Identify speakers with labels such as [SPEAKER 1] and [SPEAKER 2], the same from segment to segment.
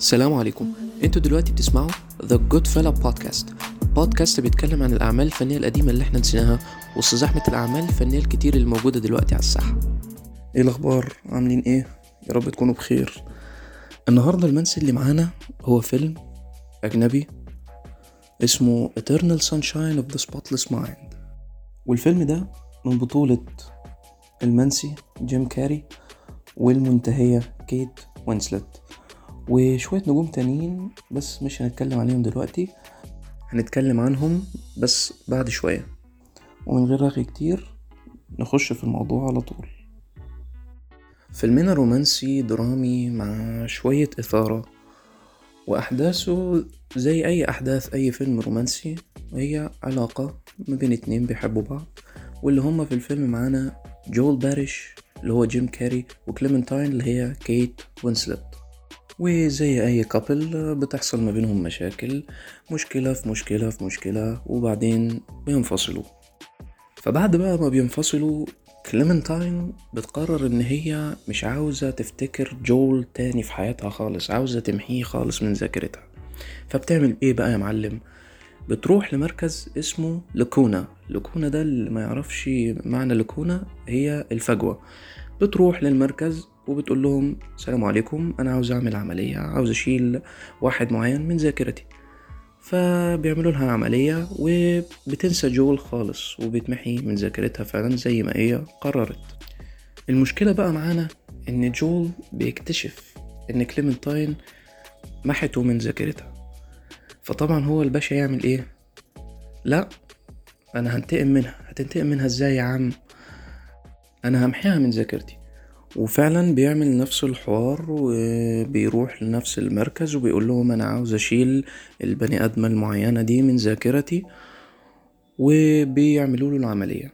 [SPEAKER 1] السلام عليكم. أنتوا دلوقتي بتسمعوا The Good Fella Podcast. بودكاست بيتكلم عن الأعمال الفنية القديمة اللي إحنا نسيناها وسط زحمة الأعمال الفنية الكتير اللي موجودة دلوقتي على الساحة. إيه الأخبار؟ عاملين إيه؟ يا رب تكونوا بخير. النهاردة المنسي اللي معانا هو فيلم أجنبي اسمه Eternal Sunshine of the Spotless Mind. والفيلم ده من بطولة المنسي جيم كاري والمنتهية كيت وينسلت. وشوية نجوم تانيين بس مش هنتكلم عليهم دلوقتي. هنتكلم عنهم بس بعد شوية. ومن غير رغي كتير نخش في الموضوع على طول. فيلمنا رومانسي درامي مع شوية إثارة. وأحداثه زي أي أحداث أي فيلم رومانسي وهي علاقة ما بين اتنين بيحبوا بعض. واللي هما في الفيلم معانا جول باريش اللي هو جيم كاري وكليمنتاين اللي هي كيت وينسلت. وزي أي couple بتحصل ما بينهم مشاكل مشكلة في مشكلة في مشكلة وبعدين بينفصلوا. فبعد بقى ما بينفصلوا كليمنتاين بتقرر إن هي مش عاوزة تفتكر جول تاني في حياتها خالص عاوزة تمحيه خالص من ذاكرتها. فبتعمل إيه بقى يا معلم؟ بتروح لمركز اسمه لكونا لكونا ده اللي ما يعرفش معنى لكونا هي الفجوة. بتروح للمركز وبتقول لهم السلام عليكم أنا عاوز أعمل عملية عاوز أشيل واحد معين من ذاكرتي. فبيعملوا لها عملية وبتنسى جول خالص وبتمحي من ذاكرتها فعلا زي ما هي قررت. المشكلة بقى معانا إن جول بيكتشف إن كليمنتاين محته من ذاكرتها. فطبعا هو الباشا يعمل إيه؟ لا أنا هنتقم منها. هتنتقم منها إزاي يا عم؟ أنا همحيها من ذاكرتي. وفعلا بيعمل نفس الحوار وبيروح لنفس المركز وبيقول لهم أنا عاوز أشيل البني آدمة المعينة دي من ذاكرتي وبيعملوا له العملية.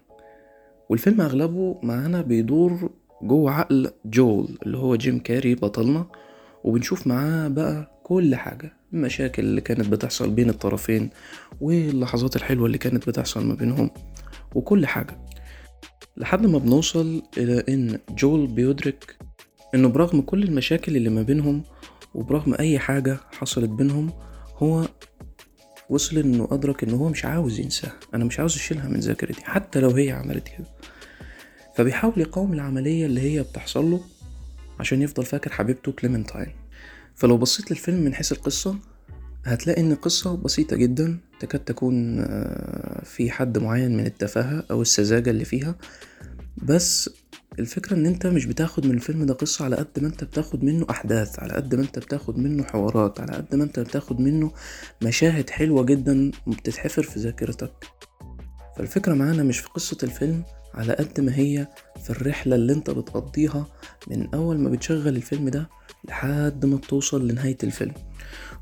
[SPEAKER 1] والفيلم أغلبه معانا بيدور جوه عقل جول اللي هو جيم كاري بطلنا وبنشوف معاه بقى كل حاجة المشاكل اللي كانت بتحصل بين الطرفين واللحظات الحلوة اللي كانت بتحصل ما بينهم وكل حاجة. لحد ما بنوصل إلى إن جول بيدرك إنه برغم كل المشاكل اللي ما بينهم وبرغم أي حاجة حصلت بينهم هو وصل إنه أدرك إنه هو مش عاوز ينساها. أنا مش عاوز أشيلها من ذاكرتي حتى لو هي عملت كده. فبيحاول يقاوم العملية اللي هي بتحصل له عشان يفضل فاكر حبيبته كليمنتاين. فلو بصيت للفيلم من حيث القصة هتلاقي إن قصة بسيطة جدا تكاد تكون في حد معين من التفاهة أو السذاجة اللي فيها. بس الفكرة إن أنت مش بتاخد من الفيلم ده قصة على قد ما أنت بتاخد منه أحداث على قد ما أنت بتاخد منه حوارات على قد ما أنت بتاخد منه مشاهد حلوة جدا بتتحفر في ذاكرتك. فالفكرة معانا مش في قصة الفيلم على قد ما هي في الرحلة اللي انت بتقضيها من أول ما بتشغل الفيلم ده لحد ما بتوصل لنهاية الفيلم.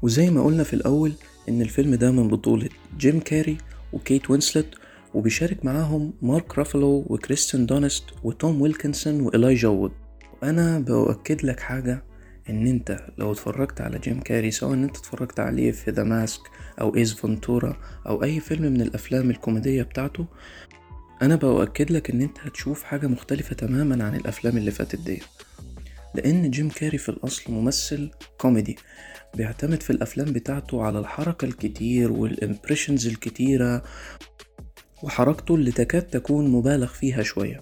[SPEAKER 1] وزي ما قلنا في الأول إن الفيلم ده من بطولة جيم كاري وكيت وينسلت وبيشارك معاهم مارك رافالو وكريستين دانست وتوم ويلكنسون وإلايجا وود. وأنا بأكد لك حاجة إن أنت لو اتفرجت على جيم كاري سواء إن أنت اتفرجت عليه في The Mask أو Ace Ventura أو أي فيلم من الأفلام الكوميدية بتاعته أنا بأكد لك إن أنت هتشوف حاجة مختلفة تماما عن الأفلام اللي فاتت دي لأن جيم كاري في الأصل ممثل كوميدي بيعتمد في الأفلام بتاعته على الحركة الكتير وال impressions الكتيرة وحركته اللي تكاد تكون مبالغ فيها شوية.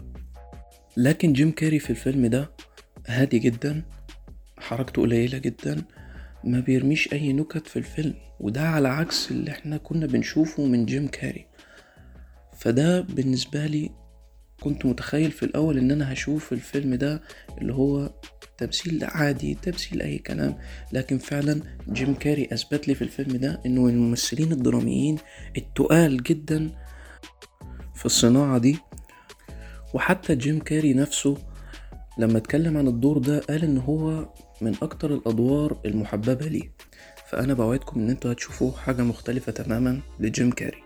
[SPEAKER 1] لكن جيم كاري في الفيلم ده هادي جدا حركته قليلة جدا ما بيرميش أي نكت في الفيلم وده على عكس اللي إحنا كنا بنشوفه من جيم كاري. فده بالنسبة لي كنت متخيل في الأول إن أنا هشوف الفيلم ده اللي هو تمثيل عادي تمثيل أي كلام لكن فعلا جيم كاري أثبت لي في الفيلم ده إنه الممثلين الدراميين التقال جدا في الصناعة دي. وحتى جيم كاري نفسه لما اتكلم عن الدور ده قال إن هو من أكتر الأدوار المحببة ليه. فأنا بوعدكم إن أنتوا هتشوفوا حاجة مختلفة تماما لجيم كاري.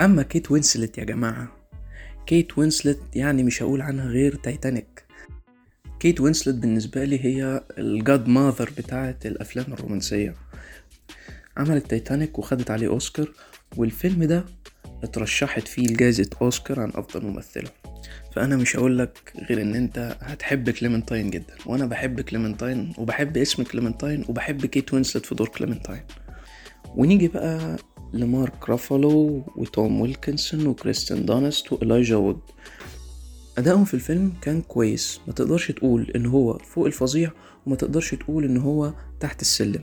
[SPEAKER 1] أما كيت وينسلت يا جماعة كيت وينسلت يعني مش هقول عنها غير تايتانيك. كيت وينسلت بالنسبة لي هي ال godmother بتاعة الأفلام الرومانسية. عملت تايتانيك وخدت عليه أوسكار والفيلم ده اترشحت فيه لجائزة أوسكار عن أفضل ممثلة. فأنا مش هقولك غير إن أنت هتحب كليمنتاين جدا. وأنا بحب كليمنتاين وبحب اسم كليمنتاين وبحب كيت وينسلت في دور كليمنتاين. ونيجي بقى لمارك رافالو وتوم ويلكنسون وكريستين دانست وإلايجا وود. أدائهم في الفيلم كان كويس. ما تقدرش تقول إن هو فوق الفظيع وما تقدرش تقول إن هو تحت السلم.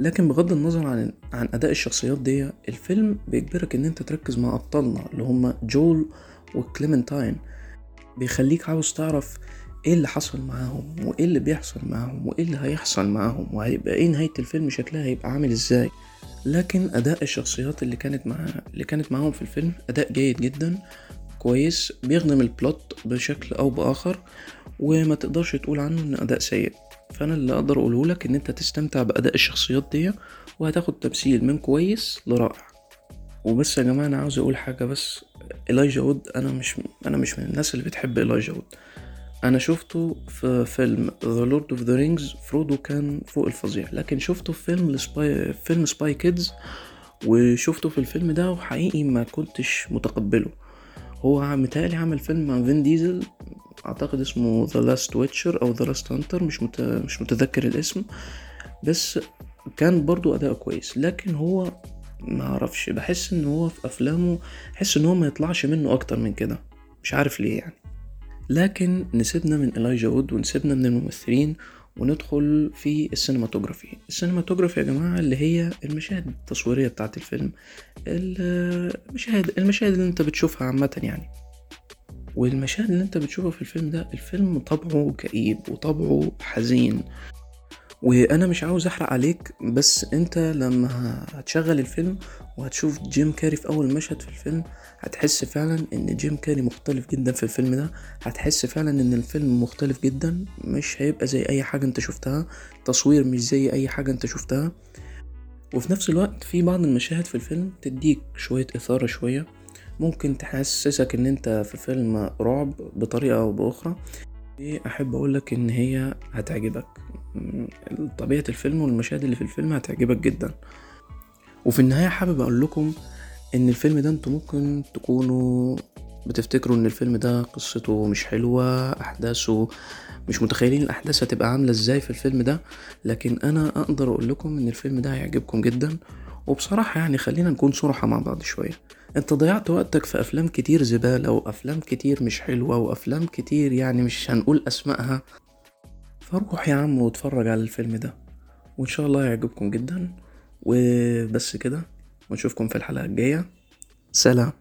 [SPEAKER 1] لكن بغض النظر عن عن أداء الشخصيات دي الفيلم بيجبرك إن أنت تركز مع أبطالنا اللي هما جول وكليمنتاين. بيخليك عاوز تعرف إيه اللي حصل معاهم وإيه اللي بيحصل معاهم وإيه اللي هيحصل معاهم وهيبقى إيه نهاية الفيلم شكلها هيبقى عامل إزاي. لكن أداء الشخصيات اللي كانت مع اللي كانت معاهم في الفيلم أداء جيد جدا كويس بيخدم ال plot بشكل أو بآخر وما تقدرش تقول عنه إن أداء سيء. فأنا اللي أقدر أقوله لك إن أنت تستمتع بأداء الشخصيات دي وهتاخد تمثيل من كويس لرائع. وبس يا جماعة أنا عاوز أقول حاجة بس. إلايجا وود أنا مش أنا مش من الناس اللي بتحب إلايجا وود. أنا شفته في فيلم The Lord of the Rings فرودو كان فوق الفظيع. لكن شفته في فيلم ال Spy فيلم Spy Kids وشفته في الفيلم ده وحقيقي ما كنتش متقبله. هو متهيألي عمل فيلم مع فين ديزل أعتقد اسمه The Last Witcher أو The Last Hunter مش مت... مش متذكر الاسم. بس كان برضو أداء كويس. لكن هو ما أعرفش بحس إن هو في أفلامه بحس إن هو ما يطلعش منه أكتر من كده. مش عارف ليه يعني. لكن نسيبنا من إلايجا وود ونسيبنا من الممثلين وندخل في ال cinematography ال cinematography يا جماعة اللي هي المشاهد التصويرية بتاعة الفيلم. المشاهد المشاهد اللي انت بتشوفها عامة يعني. والمشاهد اللي انت بتشوفها في الفيلم ده الفيلم طبعه كئيب وطبعه حزين. وأنا مش عاوز أحرق عليك بس أنت لما هتشغل الفيلم وهتشوف جيم كاري في أول مشهد في الفيلم هتحس فعلا إن جيم كاري مختلف جدا في الفيلم ده. هتحس فعلا إن الفيلم مختلف جدا مش هيبقى زي أي حاجة أنت شفتها تصوير مش زي أي حاجة أنت شفتها. وفي نفس الوقت في بعض المشاهد في الفيلم تديك شوية إثارة شوية ممكن تحسسك إن أنت في فيلم رعب بطريقة أو بأخرى. أحب اقولك إن هي هتعجبك. طبيعة الفيلم والمشاهد اللي في الفيلم هتعجبك جدا. وفي النهاية حابب أقول لكم إن الفيلم ده أنتوا ممكن تكونوا بتفتكروا إن الفيلم ده قصته مش حلوة أحداثه مش متخيلين الأحداث هتبقى عاملة إزاي في الفيلم ده لكن أنا أقدر أقول لكم إن الفيلم ده هيعجبكم جدا. وبصراحة يعني خلينا نكون صراحة مع بعض شوية. أنت ضيعت وقتك في أفلام كتير زبالة وأفلام كتير مش حلوة وأفلام كتير يعني مش هنقول أسمائها. فروح يا عم واتفرج على الفيلم ده وإن شاء الله يعجبكم جدا. وبس كده ونشوفكم في الحلقة الجاية. سلام.